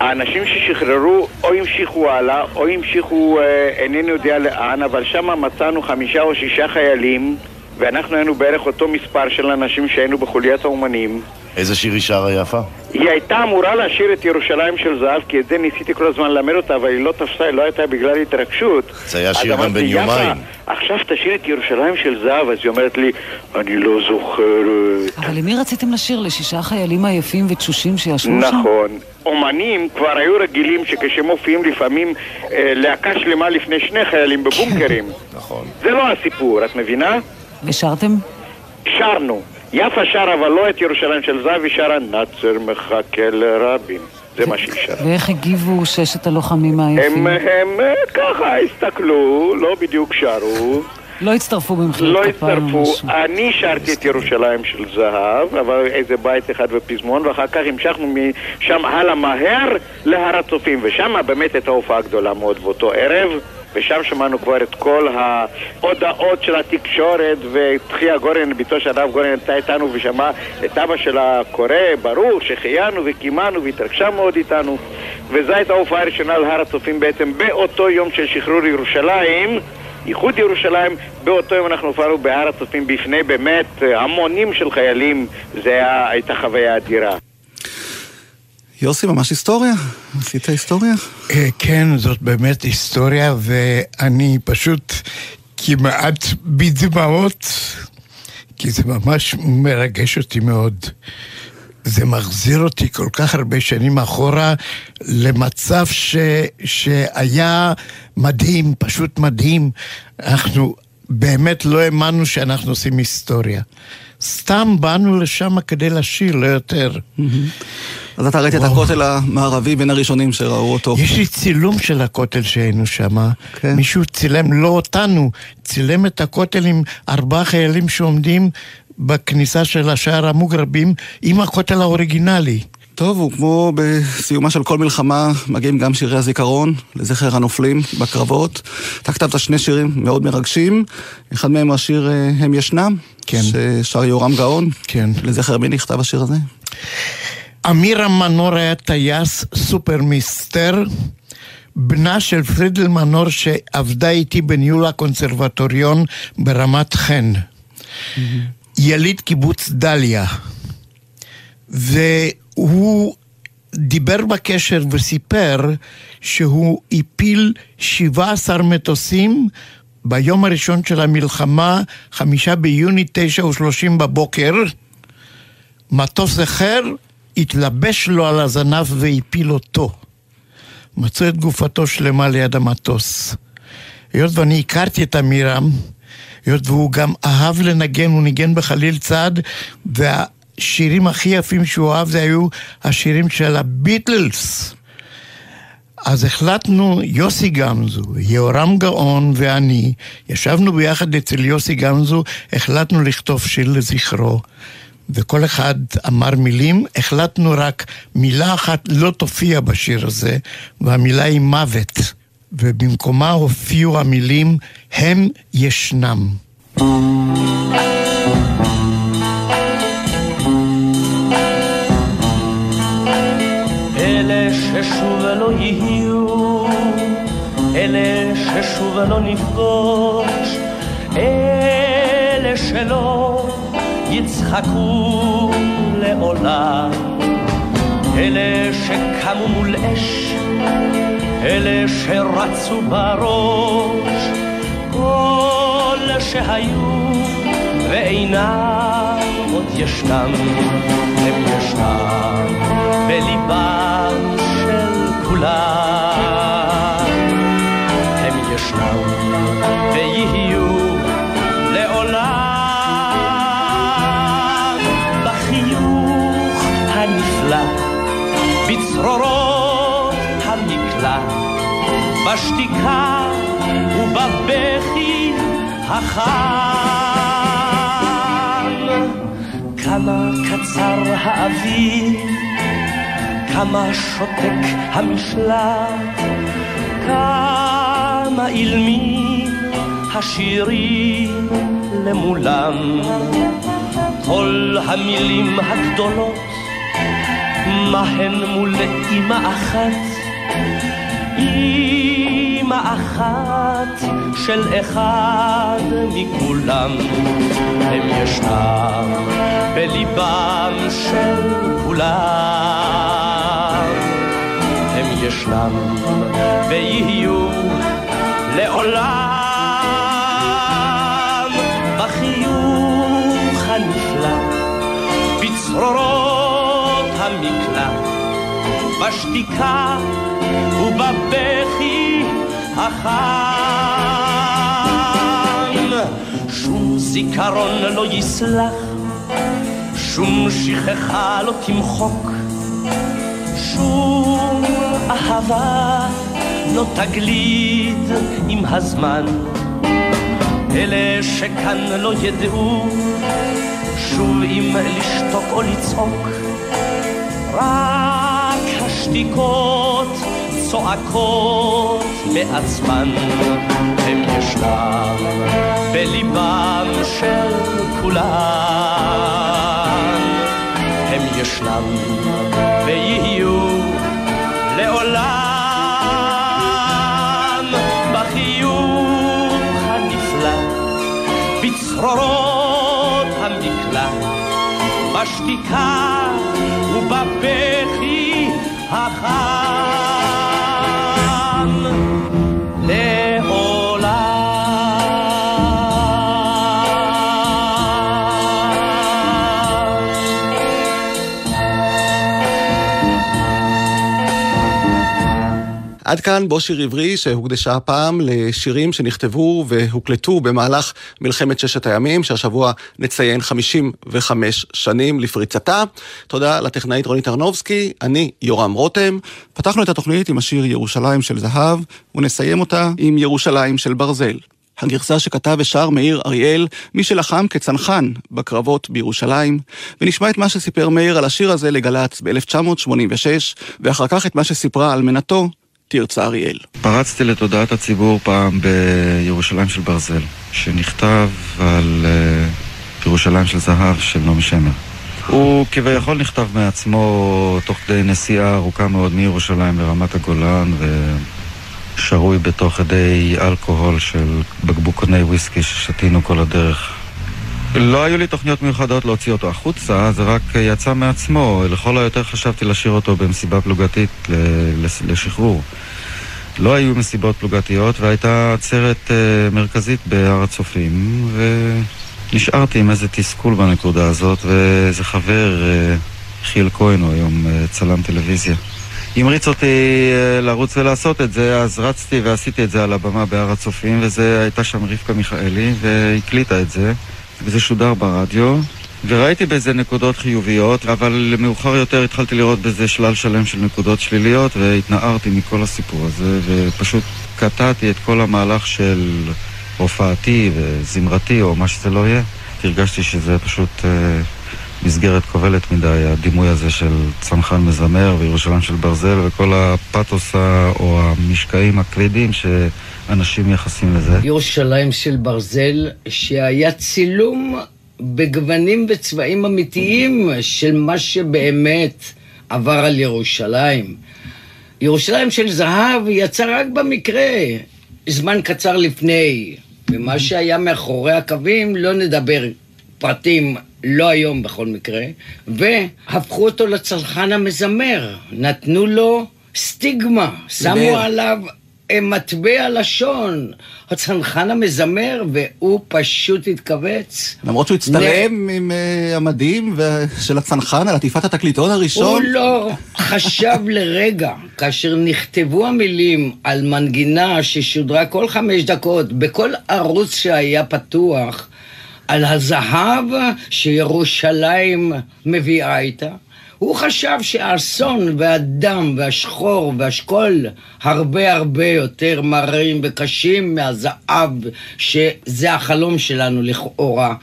האנשים ששחררו או המשיכו הלאה, או המשיכו אה, אינני יודע לאן, אבל שם מצאנו חמישה או שישה חיילים, ואנחנו היינו בערך אותו מספר של אנשים שהיינו בחוליית האומנים. איזה שיר היא שרה יפה? היא הייתה אמורה לשיר את ירושלים של זהב, כי את זה ניסיתי כל הזמן ללמד אותה, אבל היא לא תפסה, היא לא הייתה בגלל התרגשות. זה היה שיר גם בן "יפה, יומיים. עכשיו תשאיר את ירושלים של זהב, אז היא אומרת לי, אני לא זוכרת. אבל למי רציתם לשיר? לשישה חיילים עייפים ותשושים שישבו שם? נכון. אומנים כבר היו רגילים שכשמופיעים לפעמים אה, להקה שלמה לפני שני חיילים בבונקרים. *laughs* נכון. זה לא הסיפור, את מבינה? ושרתם? שרנו. יפה שרה, אבל לא את ירושלים של זהב, היא שרה נאצר מחכה לרבין. זה מה שהיא שרה. ואיך הגיבו ששת הלוחמים העייפים? הם, הם אה, ככה הסתכלו, לא בדיוק שרו. לא הצטרפו במחיאות לא כפיים או הצטרפו. אני שרתי את ירושלים של זהב, אבל איזה בית אחד בפזמון, ואחר כך המשכנו משם הלאה מהר להר הצופים, ושם באמת הייתה הופעה גדולה מאוד באותו ערב. ושם שמענו כבר את כל ההודעות של התקשורת ותחיה גורן, בתו של הרב גורן הייתה איתנו ושמעה את אבא שלה קורא, ברור, שהחיינו וקימנו והתרגשה מאוד איתנו. וזו הייתה ההופעה הראשונה על הר הצופים בעצם באותו יום של שחרור ירושלים איחוד ירושלים, באותו יום אנחנו הופענו בהר הצופים בפני באמת המונים של חיילים, זו הייתה חוויה אדירה. יוסי, ממש היסטוריה? עשית היסטוריה? אה, כן, זאת באמת היסטוריה, ואני פשוט כמעט בדמעות, כי זה ממש מרגש אותי מאוד. זה מחזיר אותי כל כך הרבה שנים אחורה למצב ש, שהיה מדהים, פשוט מדהים. אנחנו באמת לא האמנו שאנחנו עושים היסטוריה. סתם באנו לשם כדי לשיר, לא יותר. אז אתה ראית את הכותל המערבי בין הראשונים שראו אותו. יש לי צילום של הכותל שהיינו שם. כן. מישהו צילם, לא אותנו, צילם את הכותל עם ארבעה חיילים שעומדים בכניסה של השער המוגרבים עם הכותל האוריגינלי. טוב, וכמו בסיומה של כל מלחמה, מגיעים גם שירי הזיכרון לזכר הנופלים בקרבות. אתה כתבת שני שירים מאוד מרגשים, אחד מהם השיר אה, "הם ישנם", כן. ששר יורם גאון. כן. לזכר מי נכתב השיר הזה? אמירם מנור היה טייס סופר מיסטר, בנה של פרידל מנור שעבדה איתי בניהול הקונסרבטוריון ברמת חן. יליד קיבוץ דליה. והוא דיבר בקשר וסיפר שהוא הפיל 17 מטוסים ביום הראשון של המלחמה, חמישה ביוני, תשע ושלושים בבוקר. מטוס אחר התלבש לו על הזנב והפיל אותו. מצאו את גופתו שלמה ליד המטוס. היות ואני הכרתי את עמירם, היות והוא גם אהב לנגן, הוא ניגן בחליל צד, והשירים הכי יפים שהוא אהב זה היו השירים של הביטלס. אז החלטנו, יוסי גמזו, יהורם גאון ואני, ישבנו ביחד אצל יוסי גמזו, החלטנו לכתוב שיר לזכרו. וכל אחד אמר מילים, החלטנו רק מילה אחת לא תופיע בשיר הזה, והמילה היא מוות. ובמקומה הופיעו המילים, הם ישנם. אלה ששוב לא יהיו, אלה ששוב לא נפגוש, אלה שלא יצחקו לעולם, אלה שקמו מול אש, אלה שרצו בראש, כל שהיו ואינם עוד ישנם, הם ישנם בליבם של כולם. החם. כמה קצר האוויר, כמה שותק המשלט, כמה אילמים השירים למולם. כל המילים הגדולות, מה הן מול אמא אחת? אצבע אחת של אחד מכולם. הם ישנם בליבם של כולם. הם ישנם ויהיו לעולם בחיוך הנפלא, בצרורות המקלט, בשתיקה ובבכי החם. שום זיכרון לא יסלח, שום שכחה לא תמחוק, שום אהבה לא תגליד עם הזמן. אלה שכאן לא ידעו שוב אם לשתוק או לצעוק, רק השתיקות צועקות בעצמן, הם ישנם בליבם של כולם, הם ישנם ויהיו לעולם בחיוך הנפלא, בצרורות המקלט, בשתיקה ובבכי החם עד כאן בו שיר עברי שהוקדשה הפעם לשירים שנכתבו והוקלטו במהלך מלחמת ששת הימים, שהשבוע נציין 55 שנים לפריצתה. תודה לטכנאית רונית ארנובסקי, אני יורם רותם. פתחנו את התוכנית עם השיר ירושלים של זהב, ונסיים אותה עם ירושלים של ברזל. הגרסה שכתב ושר מאיר אריאל, מי שלחם כצנחן בקרבות בירושלים, ונשמע את מה שסיפר מאיר על השיר הזה לגל"צ ב-1986, ואחר כך את מה שסיפרה אלמנתו, תרצה אריאל. פרצתי לתודעת הציבור פעם בירושלים של ברזל, שנכתב על uh, ירושלים של זהב של נעמי שמר. הוא כביכול נכתב מעצמו תוך כדי נסיעה ארוכה מאוד מירושלים לרמת הגולן ושרוי בתוך ידי אלכוהול של בקבוקוני וויסקי ששתינו כל הדרך. לא היו לי תוכניות מיוחדות להוציא אותו החוצה, זה רק יצא מעצמו. לכל היותר חשבתי לשיר אותו במסיבה פלוגתית לשחרור. לא היו מסיבות פלוגתיות והייתה עצרת uh, מרכזית בהר הצופים ונשארתי עם איזה תסכול בנקודה הזאת ואיזה חבר, uh, חיל כהן, הוא היום uh, צלם טלוויזיה. המריץ אותי לרוץ ולעשות את זה, אז רצתי ועשיתי את זה על הבמה בהר הצופים וזה הייתה שם רבקה מיכאלי והקליטה את זה וזה שודר ברדיו וראיתי בזה נקודות חיוביות, אבל מאוחר יותר התחלתי לראות בזה שלל שלם של נקודות שליליות והתנערתי מכל הסיפור הזה ופשוט קטעתי את כל המהלך של הופעתי וזמרתי או מה שזה לא יהיה. הרגשתי שזה פשוט uh, מסגרת כובלת מדי, הדימוי הזה של צנחן מזמר וירושלים של ברזל וכל הפתוס או המשקעים הכבדים שאנשים מייחסים לזה. ירושלים של ברזל, שהיה צילום בגוונים וצבעים אמיתיים של מה שבאמת עבר על ירושלים. ירושלים של זהב יצא רק במקרה, זמן קצר לפני, ומה שהיה מאחורי הקווים לא נדבר פרטים, לא היום בכל מקרה, והפכו אותו לצרכן המזמר, נתנו לו סטיגמה, שמו עליו מטבע לשון, הצנחן המזמר, והוא פשוט התכווץ. למרות שהוא הצטלם עם uh, המדים של הצנחן על עטיפת התקליטון הראשון. הוא לא חשב לרגע, כאשר נכתבו המילים על מנגינה ששודרה כל חמש דקות בכל ערוץ שהיה פתוח, על הזהב שירושלים מביאה איתה. הוא חשב שהאסון והדם והשחור והשכול הרבה הרבה יותר מרים וקשים מהזהב שזה החלום שלנו לכאורה.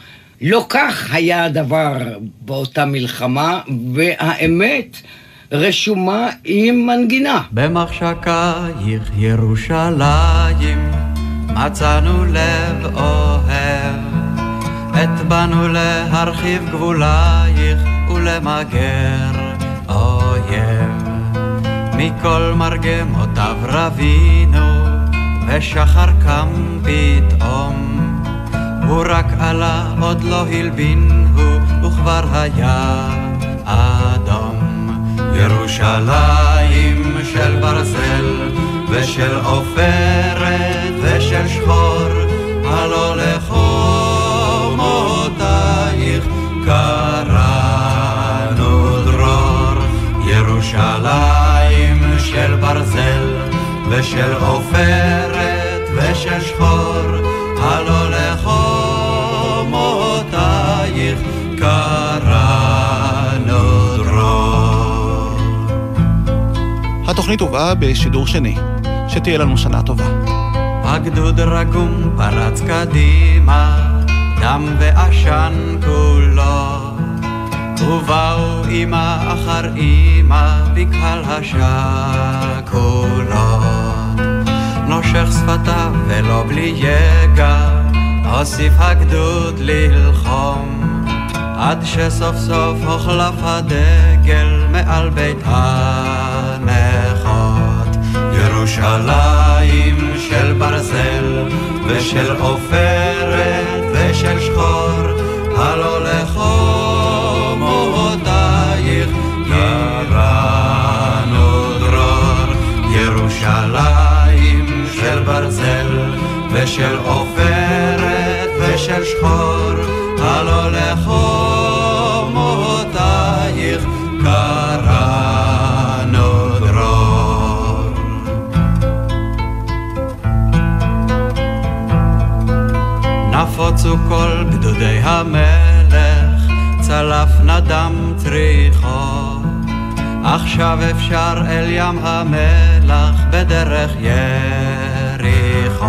לא כך היה הדבר באותה מלחמה, והאמת רשומה עם מנגינה. במחשקייך ירושלים מצאנו לב אוהב, את באנו להרחיב גבולייך ולמגר אויב. מכל מרגמותיו רבינו, ושחר קם פתאום. הוא רק עלה, עוד לא הלבין הוא, וכבר היה אדום. ירושלים של ברזל ושל עופרת ושל שחור, הלא לחומותייך ברזל ושל עופרת ושל שחור, הלא לחומותייך קראנו דרור. התוכנית הובאה בשידור שני. שתהיה לנו שנה טובה. הגדוד רגום פרץ קדימה, דם ועשן כולו. ובאו אמא אחר אמא בקהל השקולות. נושך שפתיו ולא בלי יגע, הוסיף הגדוד ללחום. עד שסוף סוף הוחלף הדגל מעל בית הנכות. ירושלים של ברזל ושל עופרת ושל שחור, הלא לחומותייך ברזל ושל עופרת ושל שחור, הלא לחומותייך קראנו דרור. נפוצו כל גדודי המלך, צלף נדם צריחו. עכשיו אפשר אל ים המלח בדרך יריחו.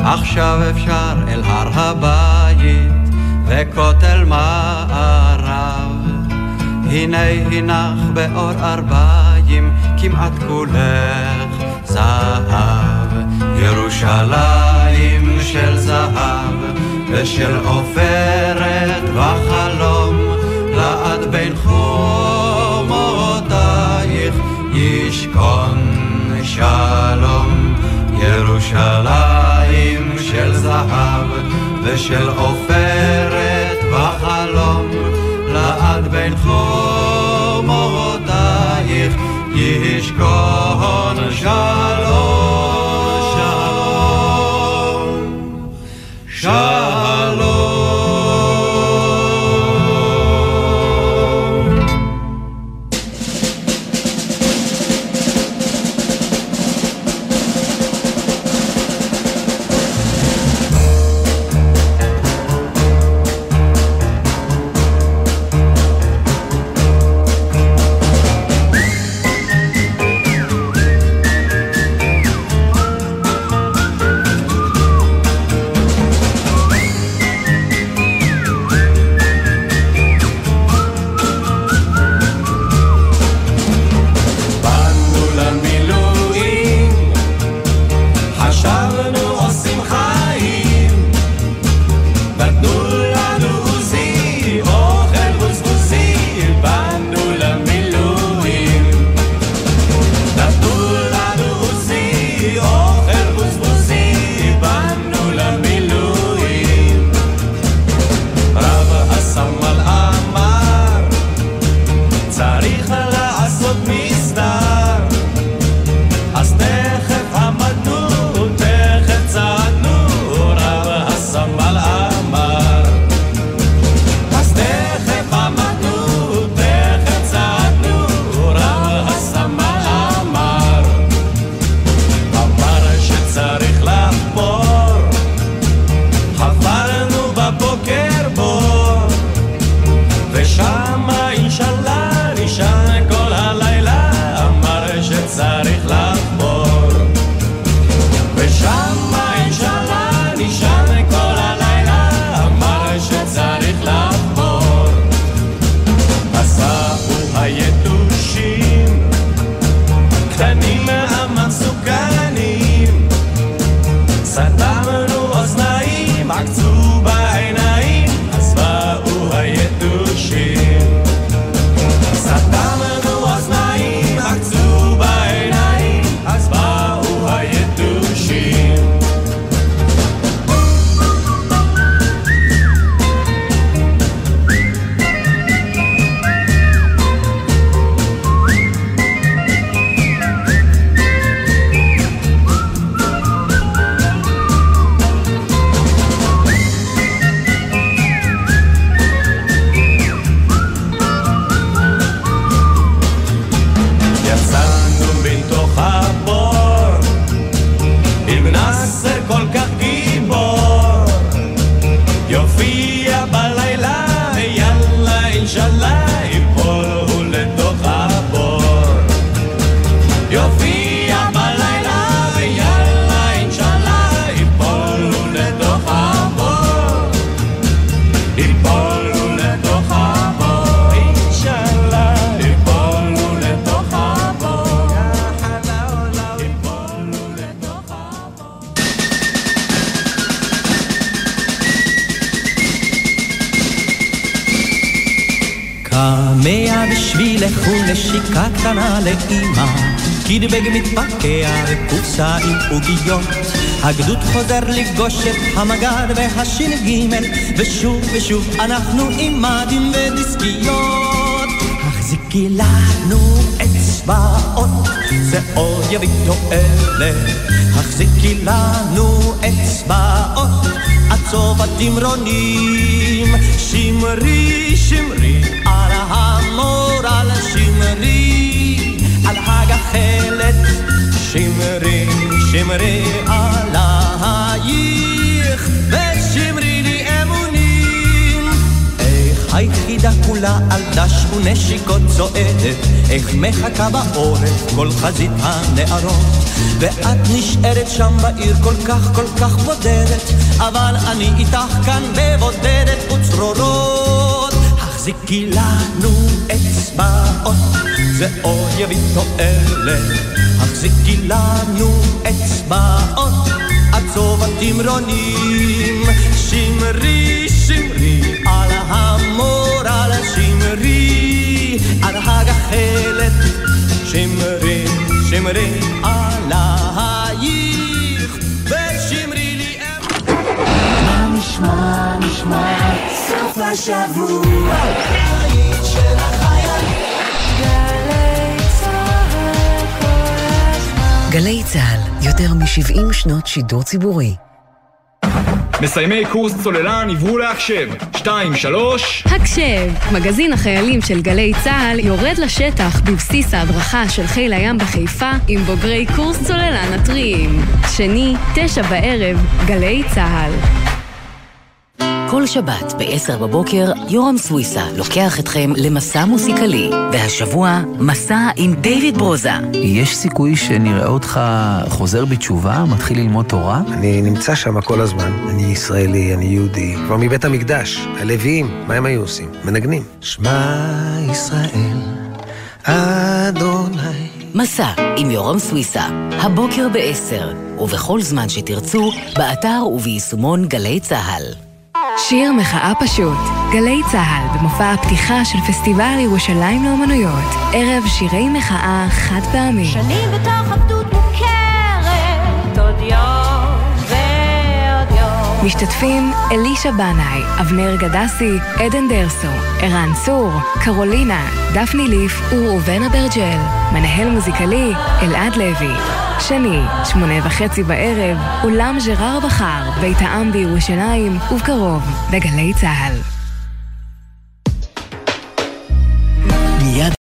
עכשיו אפשר אל הר הבית וכותל מערב. הנה הנך באור ארבעים כמעט כולך זהב. ירושלים של זהב ושל עופרת וחלום לעד בין חומותייך ישכון שלום. ירושלים של זהב ושל עופרת וחלום לעד בין חומותייך ישכון שלום. מתפקע וקופסה עם עוגיות. הגדוד חוזר לפגוש את המג"ד והש"ג ושוב ושוב אנחנו עם מדים ודיסקיות. החזיקי לנו אצבעות זה עוד יביא תועלת. החזיקי לנו אצבעות עד סוף התמרונים שמרי שמרי על המורל שמרי על הגחלת שמרי שמרי עלייך ושמרי לי אמונים. איך היחידה כולה על דש ונשיקות צועדת איך מחכה בעורף כל חזית הנערות. ואת נשארת שם בעיר כל כך כל כך בודדת אבל אני איתך כאן בבודדת וצרורות החזיקי לנו אצבעות זה עוד יביא תועלת. החזיקי לנו אצבעות עד סוף התמרונים. שמרי שמרי על המורל שמרי על הגחלת שמרי שמרי השבוע. גלי צה"ל, יותר מ-70 שנות שידור ציבורי. מסיימי קורס צוללן עברו להקשב. שתיים, שלוש... הקשב, מגזין החיילים של גלי צה"ל יורד לשטח בבסיס ההדרכה של חיל הים בחיפה עם בוגרי קורס צוללן הטריים. שני, תשע בערב, גלי צה"ל. כל שבת ב-10 בבוקר, יורם סוויסה לוקח אתכם למסע מוסיקלי, והשבוע, מסע עם דיוויד ברוזה. יש סיכוי שנראה אותך חוזר בתשובה, מתחיל ללמוד תורה? אני נמצא שם כל הזמן. אני ישראלי, אני יהודי. כבר מבית המקדש. הלוויים, מה הם היו עושים? מנגנים. שמע ישראל, אדוני. מסע עם יורם סוויסה, הבוקר ב-10, ובכל זמן שתרצו, באתר וביישומון גלי צה"ל. שיר מחאה פשוט, גלי צה"ל במופע הפתיחה של פסטיבל ירושלים לאומנויות, ערב שירי מחאה חד פעמי. שנים בתוך עבדות מוכרת, עוד יום. משתתפים אלישה בנאי, אבנר גדסי, עדן דרסו, ערן צור, קרולינה, דפני ליף וראובן אברג'ל. מנהל מוזיקלי, אלעד לוי. שני, שמונה וחצי בערב, אולם ז'רר בחר, בית העם בירושלים, ובקרוב, בגלי צה"ל.